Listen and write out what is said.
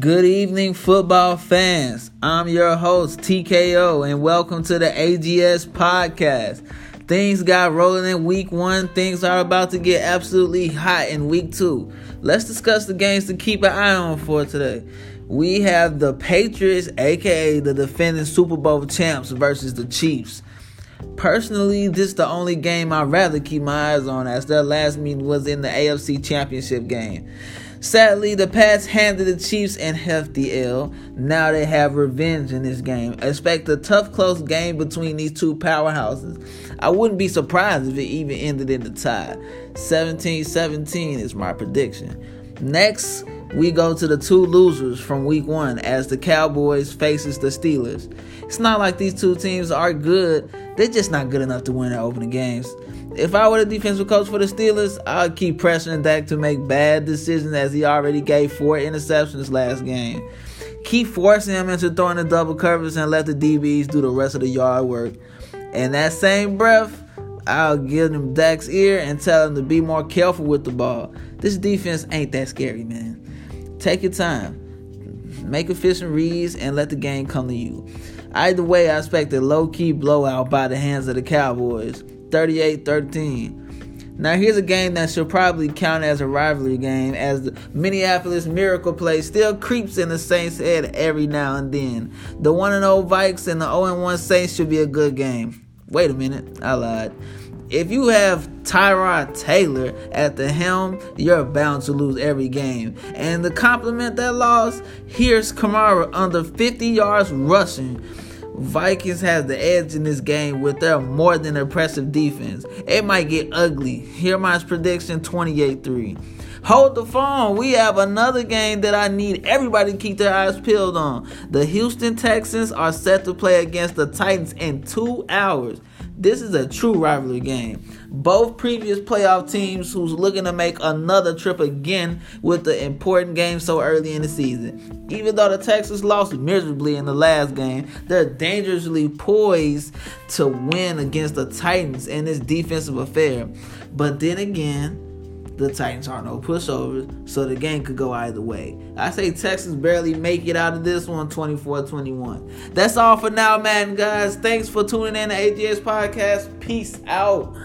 Good evening, football fans. I'm your host, TKO, and welcome to the AGS podcast. Things got rolling in week one. Things are about to get absolutely hot in week two. Let's discuss the games to keep an eye on for today. We have the Patriots, aka the defending Super Bowl champs, versus the Chiefs. Personally, this is the only game I'd rather keep my eyes on as their last meeting was in the AFC Championship game. Sadly, the Pats handed the Chiefs an hefty L. Now they have revenge in this game. Expect a tough, close game between these two powerhouses. I wouldn't be surprised if it even ended in the tie. 17 17 is my prediction. Next, we go to the two losers from week one as the Cowboys faces the Steelers. It's not like these two teams are good, they're just not good enough to win their opening games. If I were the defensive coach for the Steelers, I'd keep pressuring Dak to make bad decisions as he already gave four interceptions last game. Keep forcing him into throwing the double covers and let the DBs do the rest of the yard work. In that same breath, I'll give him Dak's ear and tell him to be more careful with the ball. This defense ain't that scary, man. Take your time. Make efficient reads and let the game come to you. Either way, I expect a low key blowout by the hands of the Cowboys. 38 13. Now, here's a game that should probably count as a rivalry game, as the Minneapolis Miracle play still creeps in the Saints' head every now and then. The 1 0 Vikes and the 0 1 Saints should be a good game. Wait a minute, I lied. If you have Tyrod Taylor at the helm, you're bound to lose every game. And to complement that loss, here's Kamara under 50 yards rushing Vikings have the edge in this game with their more than impressive defense. It might get ugly. Here my prediction 28-3. Hold the phone. We have another game that I need everybody to keep their eyes peeled on. The Houston Texans are set to play against the Titans in 2 hours. This is a true rivalry game. Both previous playoff teams who's looking to make another trip again with the important game so early in the season. Even though the Texans lost miserably in the last game, they're dangerously poised to win against the Titans in this defensive affair. But then again, the Titans are no pushovers, so the game could go either way. I say Texas barely make it out of this one 24 21. That's all for now, man, guys. Thanks for tuning in to AGS Podcast. Peace out.